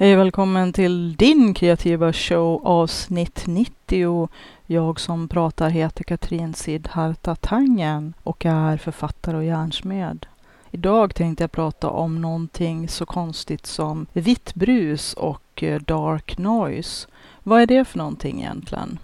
Hej välkommen till din kreativa show avsnitt 90. Jag som pratar heter Katrin Sidharta Tangen och är författare och hjärnsmed. Idag tänkte jag prata om någonting så konstigt som vitt brus och eh, dark noise. Vad är det för någonting egentligen?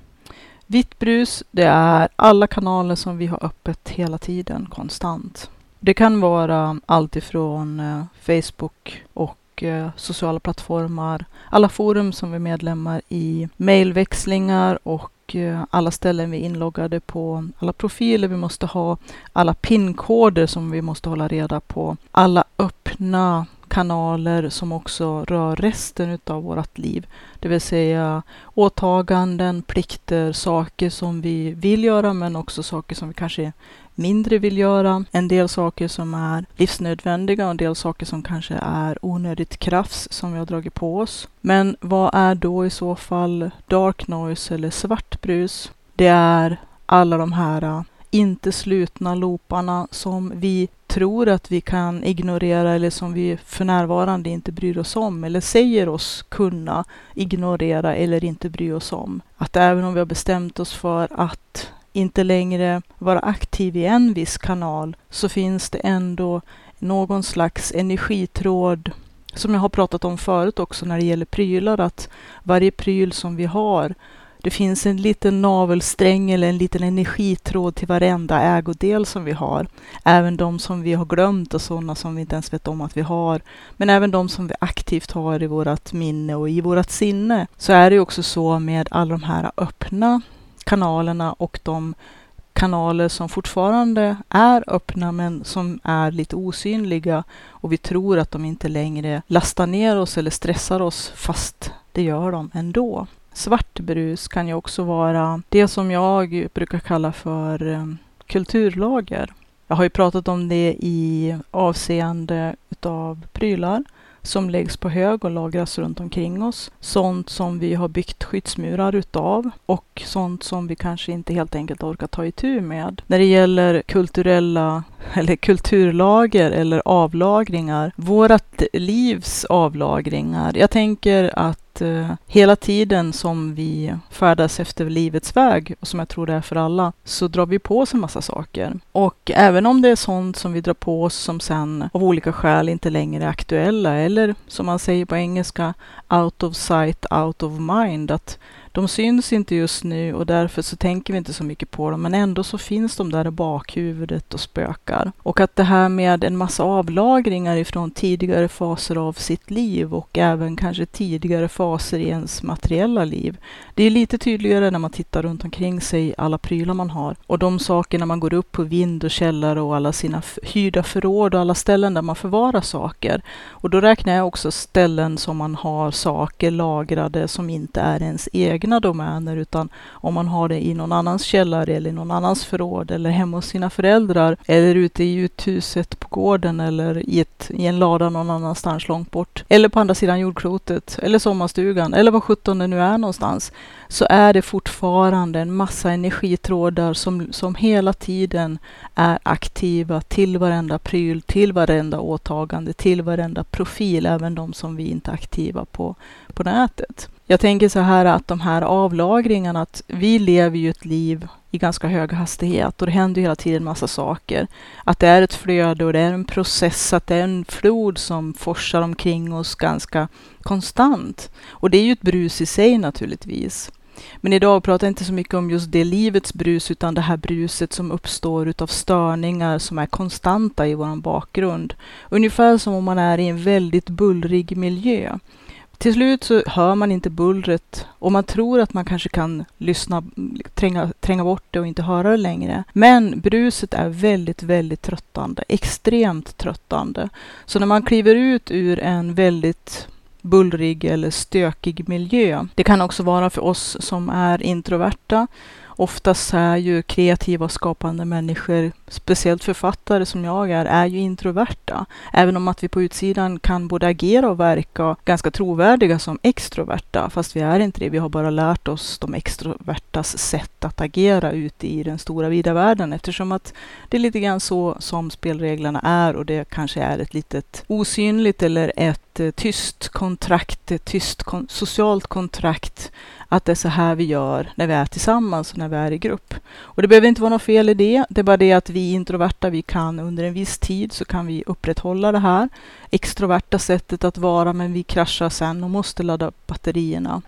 Vitt brus, det är alla kanaler som vi har öppet hela tiden, konstant. Det kan vara allt ifrån eh, Facebook och Eh, sociala plattformar, alla forum som vi är medlemmar i, mejlväxlingar och eh, alla ställen vi är inloggade på, alla profiler vi måste ha, alla pinkoder som vi måste hålla reda på, alla öppna kanaler som också rör resten av vårt liv. Det vill säga åtaganden, plikter, saker som vi vill göra men också saker som vi kanske mindre vill göra. En del saker som är livsnödvändiga och en del saker som kanske är onödigt krafts som vi har dragit på oss. Men vad är då i så fall dark noise eller svart brus? Det är alla de här äh, inte slutna looparna som vi tror att vi kan ignorera eller som vi för närvarande inte bryr oss om eller säger oss kunna ignorera eller inte bry oss om. Att även om vi har bestämt oss för att inte längre vara aktiv i en viss kanal så finns det ändå någon slags energitråd som jag har pratat om förut också när det gäller prylar, att varje pryl som vi har, det finns en liten navelsträng eller en liten energitråd till varenda ägodel som vi har. Även de som vi har glömt och sådana som vi inte ens vet om att vi har. Men även de som vi aktivt har i vårt minne och i vårt sinne. Så är det också så med alla de här öppna kanalerna och de kanaler som fortfarande är öppna men som är lite osynliga och vi tror att de inte längre lastar ner oss eller stressar oss fast det gör de ändå. Svart brus kan ju också vara det som jag brukar kalla för eh, kulturlager. Jag har ju pratat om det i avseende utav prylar som läggs på hög och lagras runt omkring oss. Sånt som vi har byggt skyddsmurar utav och sånt som vi kanske inte helt enkelt orkar ta itu med. När det gäller kulturella eller kulturlager eller avlagringar, vårat livs avlagringar. Jag tänker att eh, hela tiden som vi färdas efter livets väg, och som jag tror det är för alla, så drar vi på oss en massa saker. Och även om det är sånt som vi drar på oss som sen av olika skäl inte längre är aktuella, eller som man säger på engelska, out of sight, out of mind, att de syns inte just nu och därför så tänker vi inte så mycket på dem, men ändå så finns de där i bakhuvudet och spökar. Och att det här med en massa avlagringar ifrån tidigare faser av sitt liv och även kanske tidigare faser i ens materiella liv. Det är lite tydligare när man tittar runt omkring sig, alla prylar man har och de sakerna man går upp på vind och källare och alla sina hyrda förråd och alla ställen där man förvarar saker. Och då räknar jag också ställen som man har saker lagrade som inte är ens egna egna domäner utan om man har det i någon annans källare eller i någon annans förråd eller hemma hos sina föräldrar eller ute i uthuset på gården eller i, ett, i en lada någon annanstans långt bort eller på andra sidan jordklotet eller sommarstugan eller var sjutton det nu är någonstans så är det fortfarande en massa energitrådar som, som hela tiden är aktiva till varenda pryl, till varenda åtagande, till varenda profil, även de som vi inte är aktiva på, på nätet. Jag tänker så här att de här avlagringarna, att vi lever ju ett liv i ganska hög hastighet och det händer hela tiden massa saker. Att det är ett flöde och det är en process, att det är en flod som forsar omkring oss ganska konstant. Och det är ju ett brus i sig naturligtvis. Men idag pratar jag inte så mycket om just det livets brus, utan det här bruset som uppstår utav störningar som är konstanta i vår bakgrund. Ungefär som om man är i en väldigt bullrig miljö. Till slut så hör man inte bullret och man tror att man kanske kan lyssna, tränga, tränga bort det och inte höra det längre. Men bruset är väldigt, väldigt tröttande, extremt tröttande. Så när man kliver ut ur en väldigt bullrig eller stökig miljö. Det kan också vara för oss som är introverta Oftast är ju kreativa och skapande människor, speciellt författare som jag är, är ju introverta. Även om att vi på utsidan kan både agera och verka ganska trovärdiga som extroverta, fast vi är inte det. Vi har bara lärt oss de extrovertas sätt att agera ute i den stora vida världen eftersom att det är lite grann så som spelreglerna är och det kanske är ett litet osynligt eller ett eh, tyst kontrakt, ett tyst kon socialt kontrakt att det är så här vi gör när vi är tillsammans när vi är i grupp. Och det behöver inte vara något fel i det. Det är bara det att vi introverta, vi kan under en viss tid så kan vi upprätthålla det här extroverta sättet att vara, men vi kraschar sen och måste ladda upp batterierna.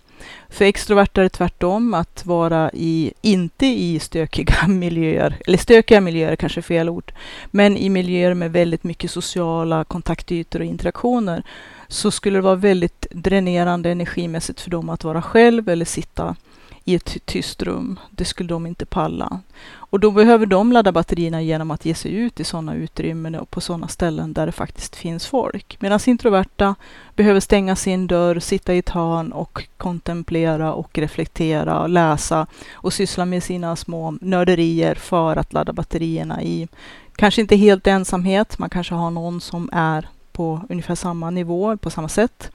För extroverta är det tvärtom, att vara i, inte i stökiga miljöer, eller stökiga miljöer kanske är fel ord, men i miljöer med väldigt mycket sociala kontaktytor och interaktioner så skulle det vara väldigt dränerande energimässigt för dem att vara själv eller sitta i ett tyst rum. Det skulle de inte palla. Och då behöver de ladda batterierna genom att ge sig ut i sådana utrymmen och på sådana ställen där det faktiskt finns folk. Medan introverta behöver stänga sin dörr, sitta i ett hörn och kontemplera och reflektera, och läsa och syssla med sina små nörderier för att ladda batterierna i kanske inte helt ensamhet. Man kanske har någon som är på ungefär samma nivå, på samma sätt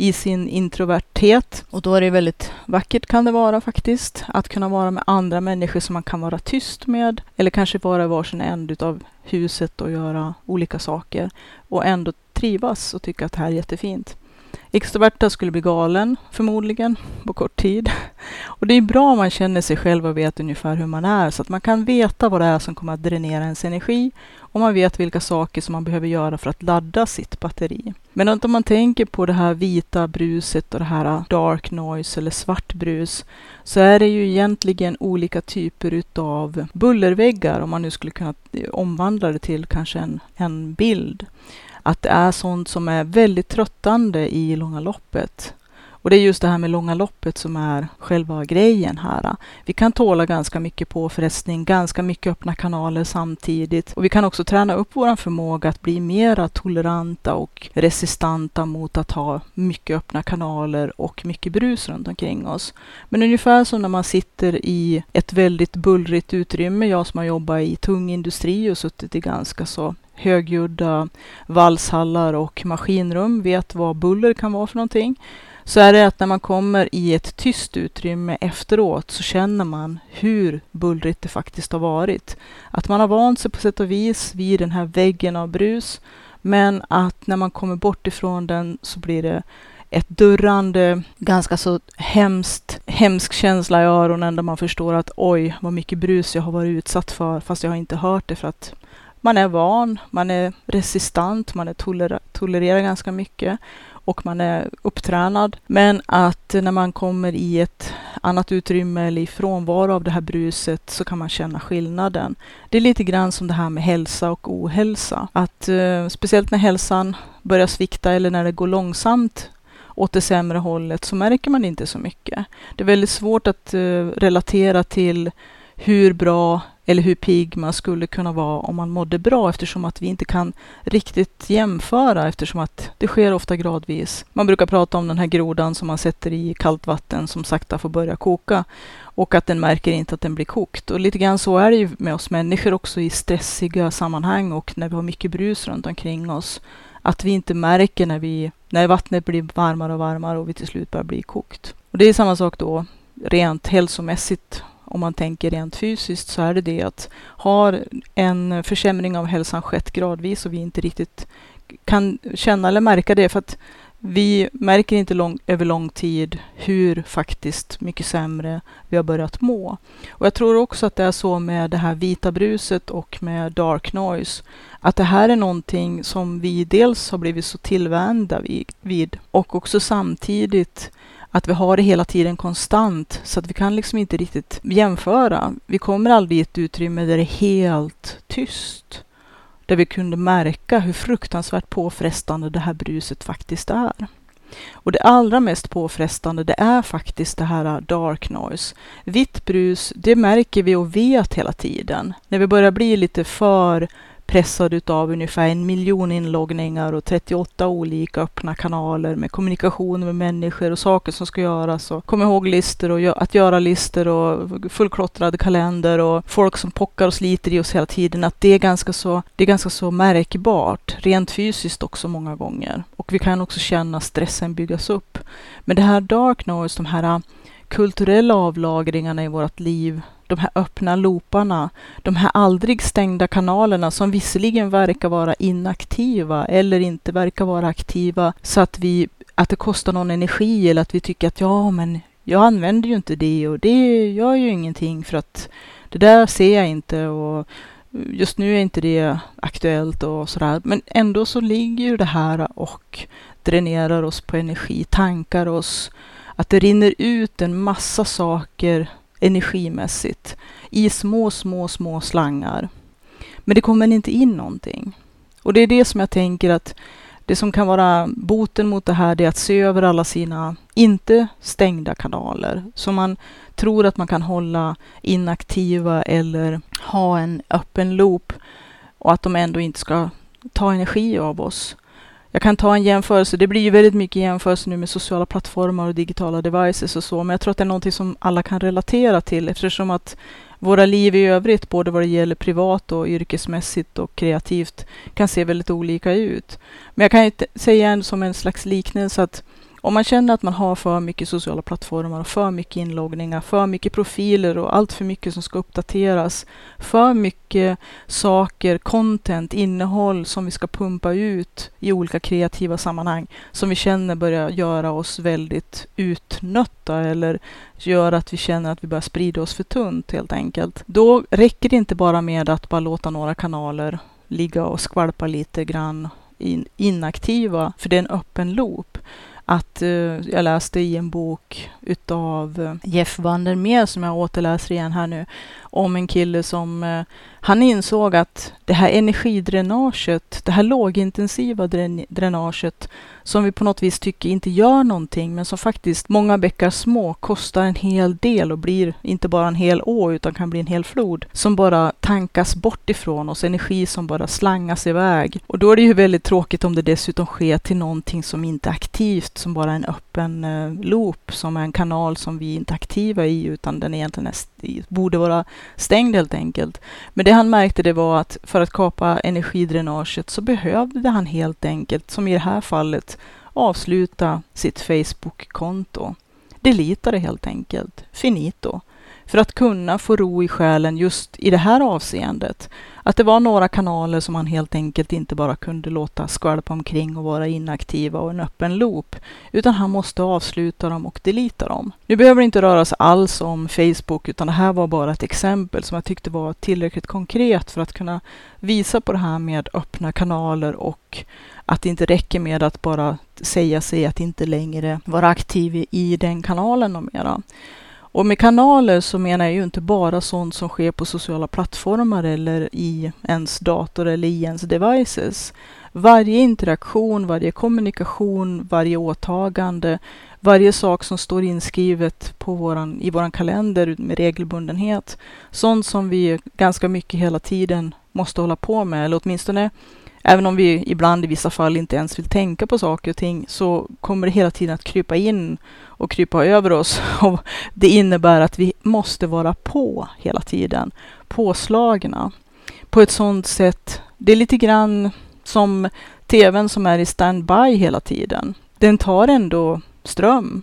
i sin introverthet. Och då är det väldigt vackert kan det vara faktiskt, att kunna vara med andra människor som man kan vara tyst med, eller kanske vara i varsin ände av huset och göra olika saker och ändå trivas och tycka att det här är jättefint. Extroverta skulle bli galen, förmodligen, på kort tid. Och det är bra om man känner sig själv och vet ungefär hur man är, så att man kan veta vad det är som kommer att dränera ens energi och man vet vilka saker som man behöver göra för att ladda sitt batteri. Men om man tänker på det här vita bruset och det här dark noise eller svart brus, så är det ju egentligen olika typer utav bullerväggar, om man nu skulle kunna omvandla det till kanske en, en bild att det är sånt som är väldigt tröttande i långa loppet. Och det är just det här med långa loppet som är själva grejen här. Vi kan tåla ganska mycket påfrestning, ganska mycket öppna kanaler samtidigt. Och vi kan också träna upp vår förmåga att bli mera toleranta och resistenta mot att ha mycket öppna kanaler och mycket brus runt omkring oss. Men ungefär som när man sitter i ett väldigt bullrigt utrymme, jag som har jobbat i tung industri och suttit i ganska så högljudda valshallar och maskinrum vet vad buller kan vara för någonting. Så är det att när man kommer i ett tyst utrymme efteråt så känner man hur bullrigt det faktiskt har varit. Att man har vant sig på sätt och vis vid den här väggen av brus. Men att när man kommer bort ifrån den så blir det ett durrande, ganska så hemskt, hemsk känsla i öronen där man förstår att oj, vad mycket brus jag har varit utsatt för, fast jag har inte hört det för att man är van, man är resistant, man är toler tolererar ganska mycket och man är upptränad. Men att när man kommer i ett annat utrymme eller i frånvaro av det här bruset så kan man känna skillnaden. Det är lite grann som det här med hälsa och ohälsa. Att eh, speciellt när hälsan börjar svikta eller när det går långsamt åt det sämre hållet så märker man inte så mycket. Det är väldigt svårt att eh, relatera till hur bra eller hur pigg man skulle kunna vara om man mådde bra eftersom att vi inte kan riktigt jämföra eftersom att det sker ofta gradvis. Man brukar prata om den här grodan som man sätter i kallt vatten som sakta får börja koka och att den märker inte att den blir kokt. Och lite grann så är det ju med oss människor också i stressiga sammanhang och när vi har mycket brus runt omkring oss. Att vi inte märker när, vi, när vattnet blir varmare och varmare och vi till slut börjar bli kokt. Och det är samma sak då rent hälsomässigt om man tänker rent fysiskt så är det det att har en försämring av hälsan skett gradvis och vi inte riktigt kan känna eller märka det för att vi märker inte lång, över lång tid hur faktiskt mycket sämre vi har börjat må. Och jag tror också att det är så med det här vita bruset och med dark noise, att det här är någonting som vi dels har blivit så tillvända vid och också samtidigt att vi har det hela tiden konstant så att vi kan liksom inte riktigt jämföra. Vi kommer aldrig i ett utrymme där det är helt tyst. Där vi kunde märka hur fruktansvärt påfrestande det här bruset faktiskt är. Och det allra mest påfrestande det är faktiskt det här dark noise. Vitt brus, det märker vi och vet hela tiden. När vi börjar bli lite för pressad utav ungefär en miljon inloggningar och 38 olika öppna kanaler med kommunikation med människor och saker som ska göras och kom ihåg-listor och att göra-listor och fullklottrad kalender och folk som pockar och sliter i oss hela tiden. Att det är ganska så, det är ganska så märkbart, rent fysiskt också många gånger. Och vi kan också känna stressen byggas upp. Men det här dark noise, de här äh, kulturella avlagringarna i vårt liv, de här öppna looparna, de här aldrig stängda kanalerna som visserligen verkar vara inaktiva eller inte verkar vara aktiva så att vi att det kostar någon energi eller att vi tycker att ja, men jag använder ju inte det och det gör ju ingenting för att det där ser jag inte och just nu är inte det aktuellt och sådär. Men ändå så ligger ju det här och dränerar oss på energi, tankar oss, att det rinner ut en massa saker energimässigt i små, små, små slangar. Men det kommer inte in någonting. Och det är det som jag tänker att det som kan vara boten mot det här, det är att se över alla sina inte stängda kanaler som man tror att man kan hålla inaktiva eller ha en öppen loop och att de ändå inte ska ta energi av oss. Jag kan ta en jämförelse. Det blir ju väldigt mycket jämförelse nu med sociala plattformar och digitala devices och så, men jag tror att det är någonting som alla kan relatera till eftersom att våra liv i övrigt, både vad det gäller privat och yrkesmässigt och kreativt, kan se väldigt olika ut. Men jag kan ju säga som en slags liknelse att om man känner att man har för mycket sociala plattformar och för mycket inloggningar, för mycket profiler och allt för mycket som ska uppdateras, för mycket saker, content, innehåll som vi ska pumpa ut i olika kreativa sammanhang som vi känner börjar göra oss väldigt utnötta eller gör att vi känner att vi börjar sprida oss för tunt helt enkelt. Då räcker det inte bara med att bara låta några kanaler ligga och skvalpa lite grann inaktiva, för det är en öppen loop att eh, jag läste i en bok utav eh, Jeff Vandermeer som jag återläser igen här nu om en kille som eh, han insåg att det här energidränaget, det här lågintensiva dränaget som vi på något vis tycker inte gör någonting, men som faktiskt många bäckar små kostar en hel del och blir inte bara en hel å utan kan bli en hel flod som bara tankas bort ifrån oss, energi som bara slangas iväg. Och då är det ju väldigt tråkigt om det dessutom sker till någonting som inte är aktivt, som bara är en öppen eh, loop, som är en kanal som vi inte är aktiva i utan den egentligen är, borde vara stängd helt enkelt. Men det han märkte det var att för att kapa energidränaget så behövde han helt enkelt, som i det här fallet, avsluta sitt Facebook-konto. Delita det helt enkelt. Finito för att kunna få ro i själen just i det här avseendet. Att det var några kanaler som man helt enkelt inte bara kunde låta skvalpa omkring och vara inaktiva och en öppen loop, utan han måste avsluta dem och delita dem. Nu behöver det inte röra sig alls om Facebook, utan det här var bara ett exempel som jag tyckte var tillräckligt konkret för att kunna visa på det här med öppna kanaler och att det inte räcker med att bara säga sig att inte längre vara aktiv i den kanalen och mera. Och med kanaler så menar jag ju inte bara sånt som sker på sociala plattformar eller i ens dator eller i ens devices. Varje interaktion, varje kommunikation, varje åtagande, varje sak som står inskrivet på våran, i våran kalender med regelbundenhet. Sånt som vi ganska mycket hela tiden måste hålla på med, eller åtminstone Även om vi ibland i vissa fall inte ens vill tänka på saker och ting så kommer det hela tiden att krypa in och krypa över oss. Och det innebär att vi måste vara på hela tiden, påslagna på ett sådant sätt. Det är lite grann som tvn som är i standby hela tiden. Den tar ändå ström.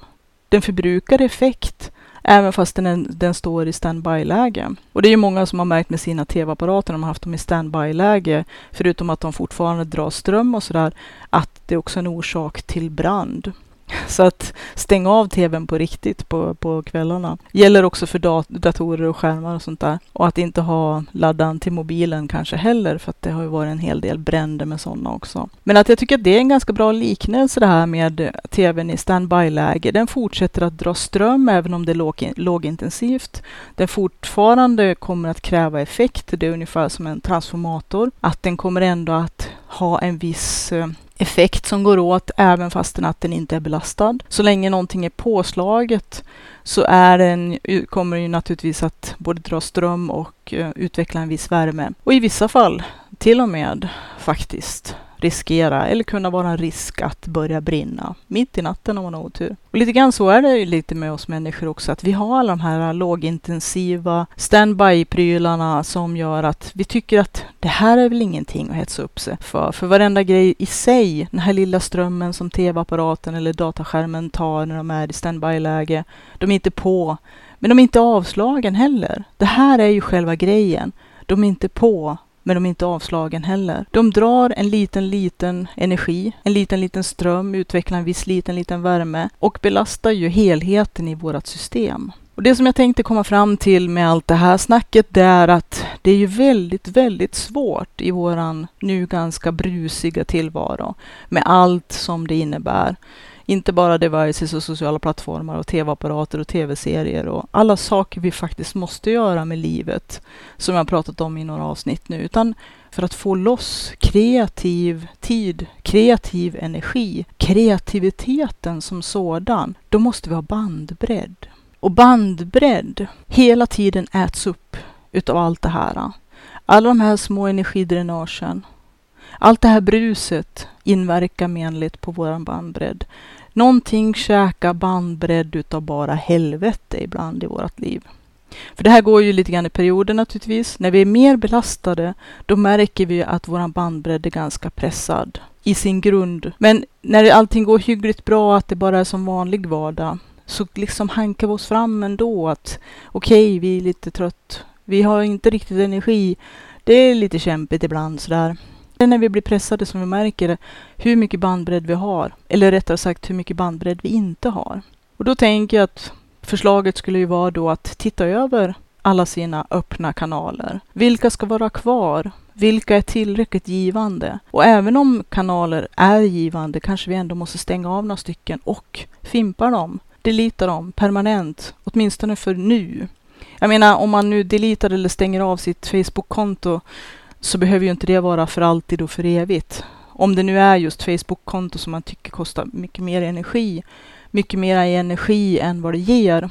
Den förbrukar effekt även fast den, den står i standby-läge. Och det är ju många som har märkt med sina tv-apparater, de har haft dem i standby-läge, förutom att de fortfarande drar ström och sådär, att det är också en orsak till brand. Så att stäng av tvn på riktigt på, på kvällarna. Gäller också för dat datorer och skärmar och sånt där. Och att inte ha laddan till mobilen kanske heller, för att det har ju varit en hel del bränder med sådana också. Men att jag tycker att det är en ganska bra liknelse det här med tvn i standby-läge. Den fortsätter att dra ström även om det är låg, lågintensivt. Den fortfarande kommer att kräva effekt. Det är ungefär som en transformator. Att den kommer ändå att ha en viss eh, effekt som går åt även fastän att den inte är belastad. Så länge någonting är påslaget så är den, kommer den naturligtvis att både dra ström och eh, utveckla en viss värme. Och i vissa fall till och med faktiskt riskera eller kunna vara en risk att börja brinna mitt i natten om man har otur. Och lite grann så är det ju lite med oss människor också, att vi har alla de här lågintensiva standby-prylarna som gör att vi tycker att det här är väl ingenting att hetsa upp sig för. För varenda grej i sig, den här lilla strömmen som tv-apparaten eller dataskärmen tar när de är i standby-läge, de är inte på. Men de är inte avslagen heller. Det här är ju själva grejen. De är inte på, men de är inte avslagen heller. De drar en liten, liten energi, en liten, liten ström, utvecklar en viss liten, liten värme och belastar ju helheten i vårt system. Och det som jag tänkte komma fram till med allt det här snacket, det är att det är ju väldigt, väldigt svårt i våran nu ganska brusiga tillvaro med allt som det innebär. Inte bara devices och sociala plattformar och tv-apparater och tv-serier och alla saker vi faktiskt måste göra med livet som jag pratat om i några avsnitt nu, utan för att få loss kreativ tid, kreativ energi, kreativiteten som sådan, då måste vi ha bandbredd. Och bandbredd hela tiden äts upp utav allt det här. Alla de här små energidränagen, allt det här bruset inverkar menligt på våran bandbredd. Någonting käkar bandbredd utav bara helvete ibland i vårt liv. För det här går ju lite grann i perioder naturligtvis. När vi är mer belastade, då märker vi att våran bandbredd är ganska pressad i sin grund. Men när allting går hyggligt bra, att det bara är som vanlig vardag, så liksom hankar vi oss fram ändå att okej, okay, vi är lite trött. Vi har inte riktigt energi. Det är lite kämpigt ibland sådär. Det är när vi blir pressade som vi märker hur mycket bandbredd vi har. Eller rättare sagt hur mycket bandbredd vi inte har. Och då tänker jag att förslaget skulle ju vara då att titta över alla sina öppna kanaler. Vilka ska vara kvar? Vilka är tillräckligt givande? Och även om kanaler är givande kanske vi ändå måste stänga av några stycken och fimpa dem, delita dem permanent, åtminstone för nu. Jag menar om man nu deletar eller stänger av sitt Facebook-konto så behöver ju inte det vara för alltid och för evigt. Om det nu är just Facebook-konto som man tycker kostar mycket mer energi, mycket mer energi än vad det ger.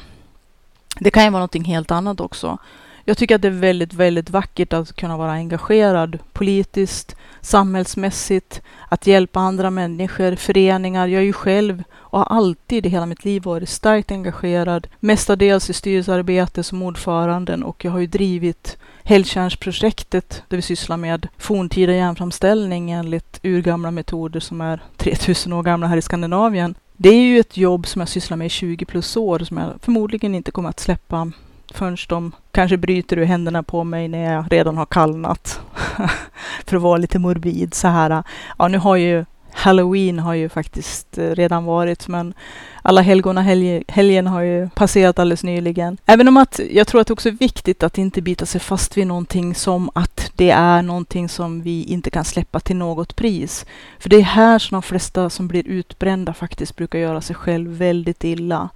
Det kan ju vara någonting helt annat också. Jag tycker att det är väldigt, väldigt vackert att kunna vara engagerad politiskt, samhällsmässigt, att hjälpa andra människor, föreningar. Jag är ju själv och har alltid i hela mitt liv varit starkt engagerad, mestadels i styrelsearbete som ordföranden och jag har ju drivit Hällkärnsprojektet där vi sysslar med forntida järnframställning enligt urgamla metoder som är 3000 år gamla här i Skandinavien. Det är ju ett jobb som jag sysslar med i 20 plus år som jag förmodligen inte kommer att släppa förrän de kanske bryter ur händerna på mig när jag redan har kallnat. För att vara lite morbid så här. Ja, nu har ju Halloween har ju faktiskt eh, redan varit, men alla helgona helgen har ju passerat alldeles nyligen. Även om att jag tror att det också är viktigt att inte bita sig fast vid någonting som att det är någonting som vi inte kan släppa till något pris. För det är här som de flesta som blir utbrända faktiskt brukar göra sig själv väldigt illa.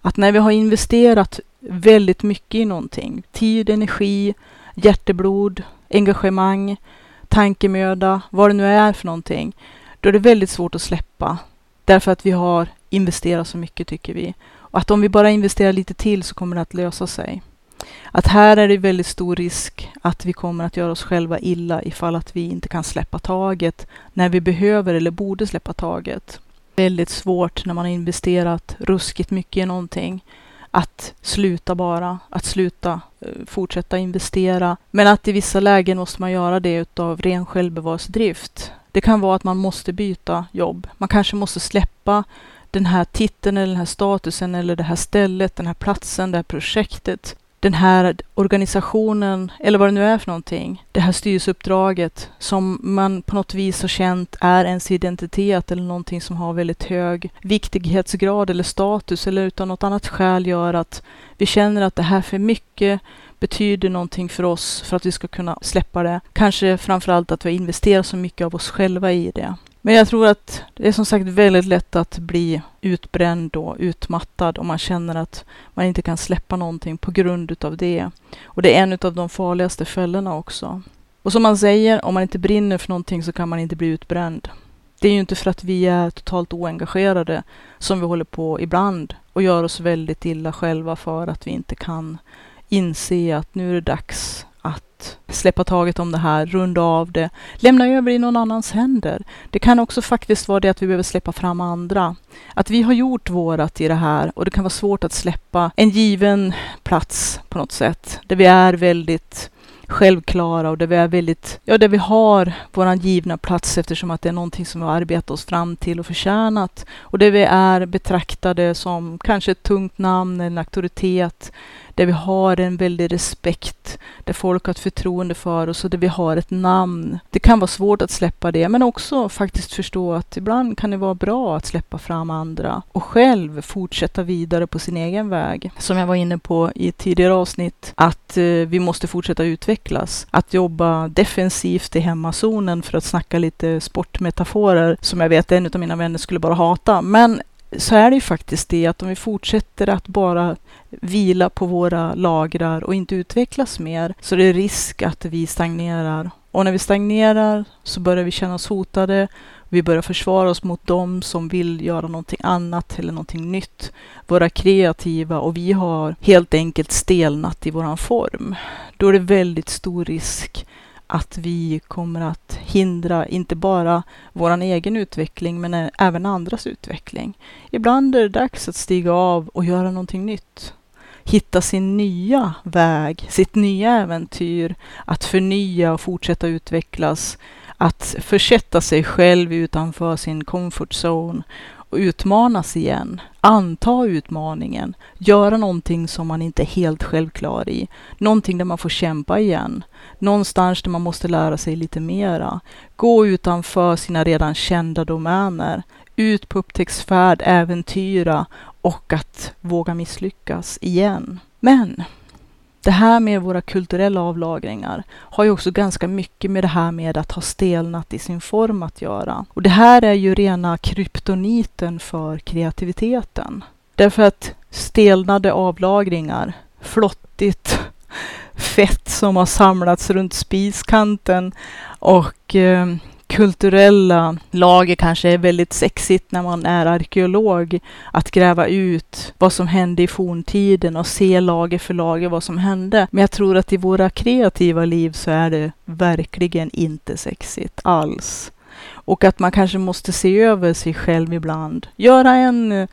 Att när vi har investerat väldigt mycket i någonting, tid, energi, hjärteblod, engagemang, tankemöda, vad det nu är för någonting, då är det väldigt svårt att släppa. Därför att vi har investerat så mycket tycker vi. Och att om vi bara investerar lite till så kommer det att lösa sig. Att här är det väldigt stor risk att vi kommer att göra oss själva illa ifall att vi inte kan släppa taget när vi behöver eller borde släppa taget. Väldigt svårt när man har investerat ruskigt mycket i någonting att sluta bara, att sluta eh, fortsätta investera. Men att i vissa lägen måste man göra det utav ren självbevarelsedrift. Det kan vara att man måste byta jobb. Man kanske måste släppa den här titeln eller den här statusen eller det här stället, den här platsen, det här projektet, den här organisationen eller vad det nu är för någonting. Det här styrelseuppdraget som man på något vis har känt är ens identitet eller någonting som har väldigt hög viktighetsgrad eller status eller utan något annat skäl gör att vi känner att det här för mycket betyder någonting för oss för att vi ska kunna släppa det. Kanske framförallt att vi har investerat så mycket av oss själva i det. Men jag tror att det är som sagt väldigt lätt att bli utbränd och utmattad om man känner att man inte kan släppa någonting på grund utav det. Och det är en av de farligaste fällorna också. Och som man säger, om man inte brinner för någonting så kan man inte bli utbränd. Det är ju inte för att vi är totalt oengagerade som vi håller på ibland och gör oss väldigt illa själva för att vi inte kan inse att nu är det dags att släppa taget om det här, runda av det, lämna över i någon annans händer. Det kan också faktiskt vara det att vi behöver släppa fram andra. Att vi har gjort vårat i det här och det kan vara svårt att släppa en given plats på något sätt, där vi är väldigt självklara och där vi är väldigt, ja, där vi har våran givna plats eftersom att det är någonting som vi har arbetat oss fram till och förtjänat och där vi är betraktade som kanske ett tungt namn, en auktoritet, där vi har en väldig respekt, där folk har ett förtroende för oss och där vi har ett namn. Det kan vara svårt att släppa det, men också faktiskt förstå att ibland kan det vara bra att släppa fram andra och själv fortsätta vidare på sin egen väg. Som jag var inne på i ett tidigare avsnitt, att eh, vi måste fortsätta utvecklas. Att jobba defensivt i hemmazonen för att snacka lite sportmetaforer som jag vet en av mina vänner skulle bara hata. Men så är det ju faktiskt det att om vi fortsätter att bara vila på våra lagrar och inte utvecklas mer så är det risk att vi stagnerar. Och när vi stagnerar så börjar vi känna oss hotade. Vi börjar försvara oss mot dem som vill göra någonting annat eller någonting nytt. Våra kreativa och vi har helt enkelt stelnat i våran form. Då är det väldigt stor risk att vi kommer att hindra inte bara vår egen utveckling men även andras utveckling. Ibland är det dags att stiga av och göra någonting nytt. Hitta sin nya väg, sitt nya äventyr, att förnya och fortsätta utvecklas, att försätta sig själv utanför sin comfort zone utmanas igen. Anta utmaningen. Göra någonting som man inte är helt självklar i. Någonting där man får kämpa igen. Någonstans där man måste lära sig lite mera. Gå utanför sina redan kända domäner. Ut på upptäcktsfärd, äventyra och att våga misslyckas igen. Men det här med våra kulturella avlagringar har ju också ganska mycket med det här med att ha stelnat i sin form att göra. Och det här är ju rena kryptoniten för kreativiteten. Därför att stelnade avlagringar, flottigt fett som har samlats runt spiskanten och eh, kulturella lager kanske är väldigt sexigt när man är arkeolog. Att gräva ut vad som hände i forntiden och se lager för lager vad som hände. Men jag tror att i våra kreativa liv så är det verkligen inte sexigt alls. Och att man kanske måste se över sig själv ibland. Göra en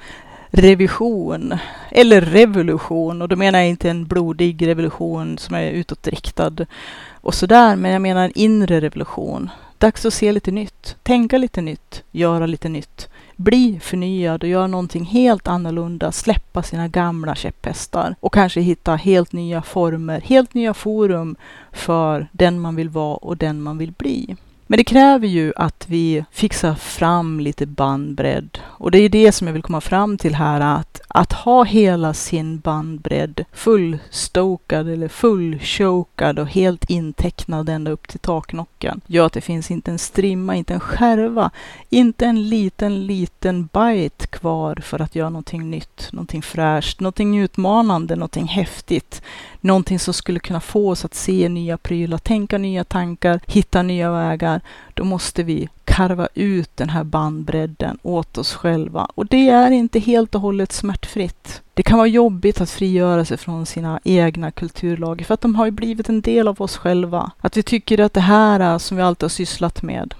revision eller revolution och då menar jag inte en blodig revolution som är utåtriktad och sådär, men jag menar en inre revolution Dags att se lite nytt, tänka lite nytt, göra lite nytt. Bli förnyad och göra någonting helt annorlunda, släppa sina gamla käpphästar och kanske hitta helt nya former, helt nya forum för den man vill vara och den man vill bli. Men det kräver ju att vi fixar fram lite bandbredd. Och det är det som jag vill komma fram till här, att, att ha hela sin bandbredd fullstokad eller fullchokad och helt intecknad ända upp till taknocken gör att det finns inte en strimma, inte en skärva, inte en liten, liten bite kvar för att göra någonting nytt, någonting fräscht, någonting utmanande, någonting häftigt, någonting som skulle kunna få oss att se nya prylar, tänka nya tankar, hitta nya vägar, då måste vi karva ut den här bandbredden åt oss själva. Och det är inte helt och hållet smärtfritt. Det kan vara jobbigt att frigöra sig från sina egna kulturlager, för att de har ju blivit en del av oss själva. Att vi tycker att det här är som vi alltid har sysslat med,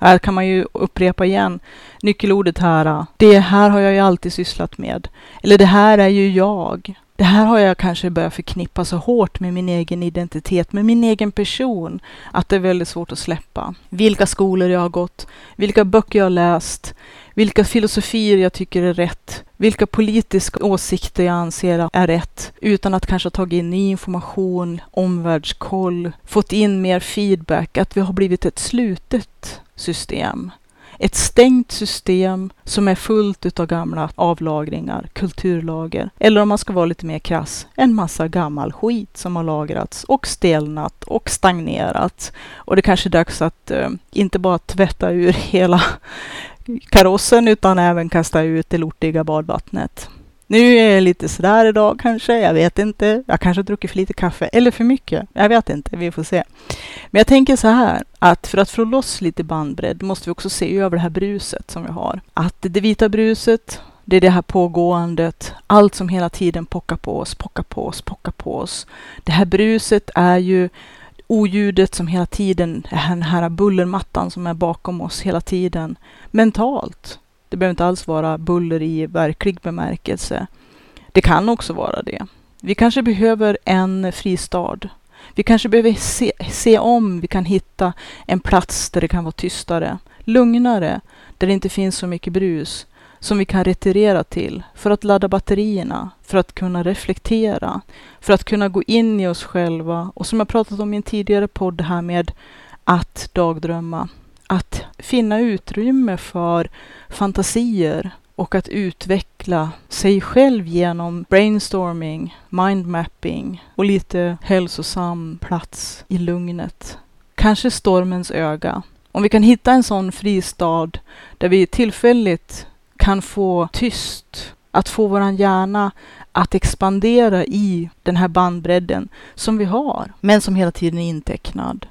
här kan man ju upprepa igen nyckelordet här. Det här har jag ju alltid sysslat med. Eller det här är ju jag det här har jag kanske börjat förknippa så hårt med min egen identitet, med min egen person, att det är väldigt svårt att släppa. Vilka skolor jag har gått, vilka böcker jag har läst, vilka filosofier jag tycker är rätt, vilka politiska åsikter jag anser är rätt, utan att kanske ha tagit in ny information, omvärldskoll, fått in mer feedback, att vi har blivit ett slutet system ett stängt system som är fullt utav gamla avlagringar, kulturlager. Eller om man ska vara lite mer krass, en massa gammal skit som har lagrats och stelnat och stagnerat. Och det kanske är dags att eh, inte bara tvätta ur hela karossen utan även kasta ut det lortiga badvattnet. Nu är jag lite sådär idag kanske, jag vet inte. Jag kanske har druckit för lite kaffe eller för mycket. Jag vet inte, vi får se. Men jag tänker så här, att för att få loss lite bandbredd måste vi också se över det här bruset som vi har. Att det vita bruset, det är det här pågåendet, allt som hela tiden pockar på oss, pockar på oss, pockar på oss. Det här bruset är ju oljudet som hela tiden den här bullermattan som är bakom oss hela tiden. Mentalt. Det behöver inte alls vara buller i verklig bemärkelse. Det kan också vara det. Vi kanske behöver en fristad. Vi kanske behöver se, se om vi kan hitta en plats där det kan vara tystare, lugnare, där det inte finns så mycket brus som vi kan retirera till för att ladda batterierna, för att kunna reflektera, för att kunna gå in i oss själva och som jag pratat om i en tidigare podd här med att dagdrömma, att finna utrymme för fantasier och att utveckla sig själv genom brainstorming, mindmapping och lite hälsosam plats i lugnet. Kanske stormens öga. Om vi kan hitta en sån fristad där vi tillfälligt kan få tyst, att få våran hjärna att expandera i den här bandbredden som vi har, men som hela tiden är intecknad.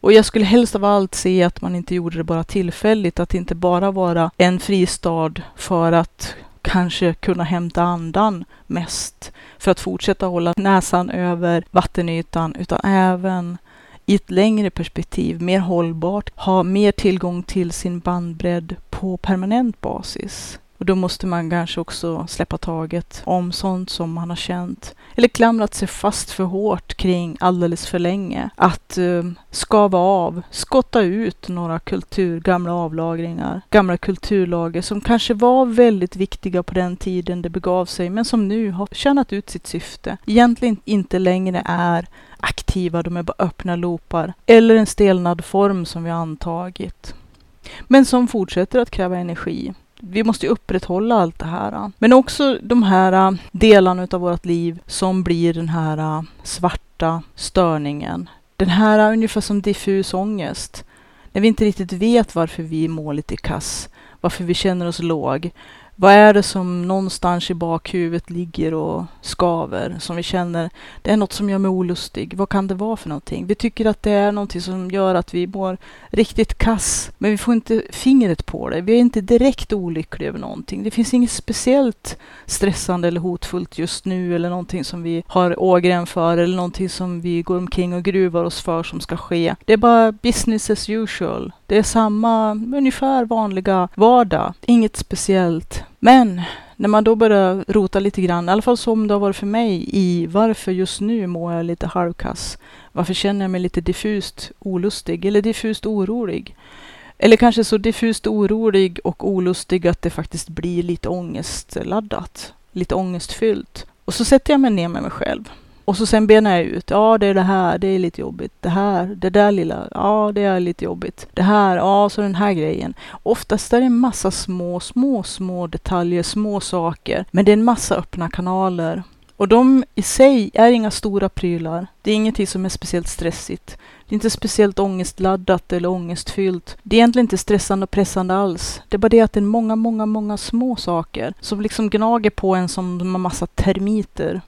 Och jag skulle helst av allt se att man inte gjorde det bara tillfälligt, att inte bara vara en fristad för att kanske kunna hämta andan mest, för att fortsätta hålla näsan över vattenytan, utan även i ett längre perspektiv, mer hållbart, ha mer tillgång till sin bandbredd på permanent basis. Och då måste man kanske också släppa taget om sånt som man har känt eller klamrat sig fast för hårt kring alldeles för länge. Att eh, skava av, skotta ut några kultur, gamla avlagringar, gamla kulturlager som kanske var väldigt viktiga på den tiden det begav sig, men som nu har tjänat ut sitt syfte. Egentligen inte längre är aktiva, de är bara öppna loopar. Eller en stelnad form som vi antagit. Men som fortsätter att kräva energi. Vi måste ju upprätthålla allt det här. Men också de här äh, delarna av vårt liv som blir den här äh, svarta störningen. Den här äh, ungefär som diffus ångest. När vi inte riktigt vet varför vi mår lite kass. Varför vi känner oss låg. Vad är det som någonstans i bakhuvudet ligger och skaver, som vi känner, det är något som gör mig olustig. Vad kan det vara för någonting? Vi tycker att det är någonting som gör att vi mår riktigt kass, men vi får inte fingret på det. Vi är inte direkt olyckliga över någonting. Det finns inget speciellt stressande eller hotfullt just nu eller någonting som vi har ågren för eller någonting som vi går omkring och gruvar oss för som ska ske. Det är bara business as usual. Det är samma, ungefär vanliga vardag. Inget speciellt. Men när man då börjar rota lite grann, i alla fall som det har varit för mig, i varför just nu mår jag lite halvkass. Varför känner jag mig lite diffust olustig eller diffust orolig? Eller kanske så diffust orolig och olustig att det faktiskt blir lite ångestladdat, lite ångestfyllt. Och så sätter jag mig ner med mig själv och så sen benar jag ut. Ja, det är det här, det är lite jobbigt. Det här, det där lilla, ja, det är lite jobbigt. Det här, ja, så den här grejen. Oftast är det en massa små, små, små detaljer, små saker. Men det är en massa öppna kanaler. Och de i sig är inga stora prylar. Det är ingenting som är speciellt stressigt. Det är inte speciellt ångestladdat eller ångestfyllt. Det är egentligen inte stressande och pressande alls. Det är bara det att det är många, många, många små saker som liksom gnager på en som en massa termiter.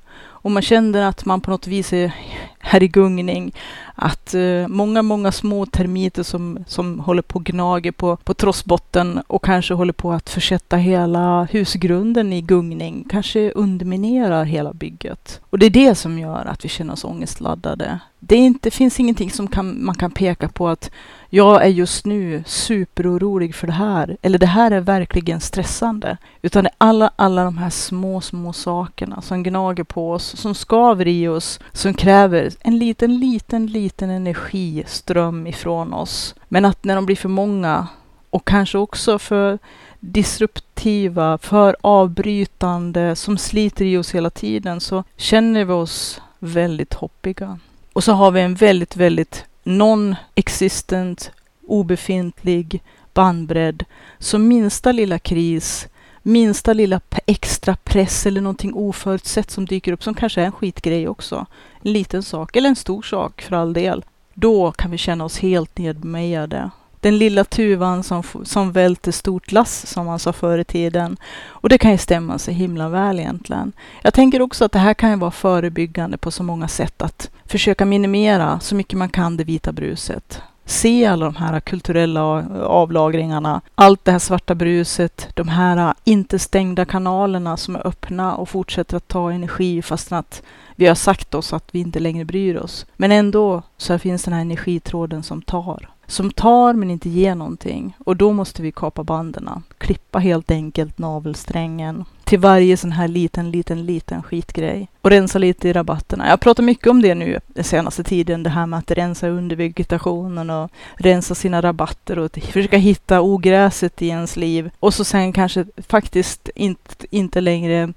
Och man känner att man på något vis är här i gungning. Att eh, många, många små termiter som, som håller på och gnager på, på trossbotten och kanske håller på att försätta hela husgrunden i gungning, kanske underminerar hela bygget. Och det är det som gör att vi känner oss ångestladdade. Det, är inte, finns ingenting som kan, man kan peka på att jag är just nu superorolig för det här, eller det här är verkligen stressande. Utan det är alla, alla de här små, små sakerna som gnager på oss, som skaver i oss, som kräver en liten, liten, liten energiström ifrån oss. Men att när de blir för många och kanske också för disruptiva, för avbrytande, som sliter i oss hela tiden, så känner vi oss väldigt hoppiga. Och så har vi en väldigt, väldigt non-existent, obefintlig bandbredd. Så minsta lilla kris, minsta lilla extra press eller någonting oförutsett som dyker upp, som kanske är en skitgrej också, en liten sak eller en stor sak för all del, då kan vi känna oss helt nedmejade den lilla tuvan som, som välter stort lass, som man sa förr i tiden. Och det kan ju stämma så himla väl egentligen. Jag tänker också att det här kan ju vara förebyggande på så många sätt att försöka minimera så mycket man kan det vita bruset se alla de här kulturella avlagringarna, allt det här svarta bruset, de här inte stängda kanalerna som är öppna och fortsätter att ta energi fastän att vi har sagt oss att vi inte längre bryr oss. Men ändå så finns den här energitråden som tar. Som tar men inte ger någonting. Och då måste vi kapa banden. Klippa helt enkelt navelsträngen till varje sån här liten, liten, liten skitgrej. Och rensa lite i rabatterna. Jag pratar mycket om det nu den senaste tiden. Det här med att rensa under vegetationen och rensa sina rabatter och försöka hitta ogräset i ens liv. Och så sen kanske faktiskt inte, inte längre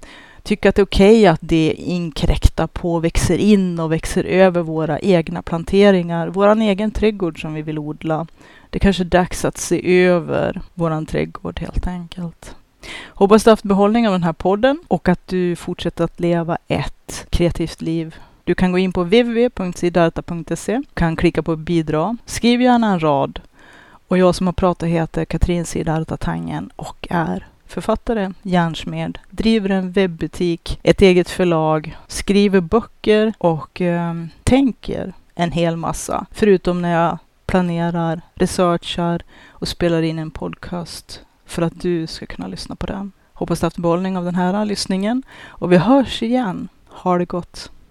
tycka att det är okej okay att det inkräktar på, växer in och växer över våra egna planteringar, våran egen trädgård som vi vill odla. Det är kanske är dags att se över våran trädgård helt enkelt. Hoppas du haft behållning av den här podden och att du fortsätter att leva ett kreativt liv. Du kan gå in på www.siddharta.se, kan klicka på bidra, skriv gärna en rad. Och jag som har pratat heter Katrin Siddharta Tangen och är författare, järnsmed, driver en webbutik, ett eget förlag, skriver böcker och eh, tänker en hel massa. Förutom när jag planerar, researchar och spelar in en podcast för att du ska kunna lyssna på den. Hoppas du haft behållning av den här lyssningen och vi hörs igen. Ha det gott!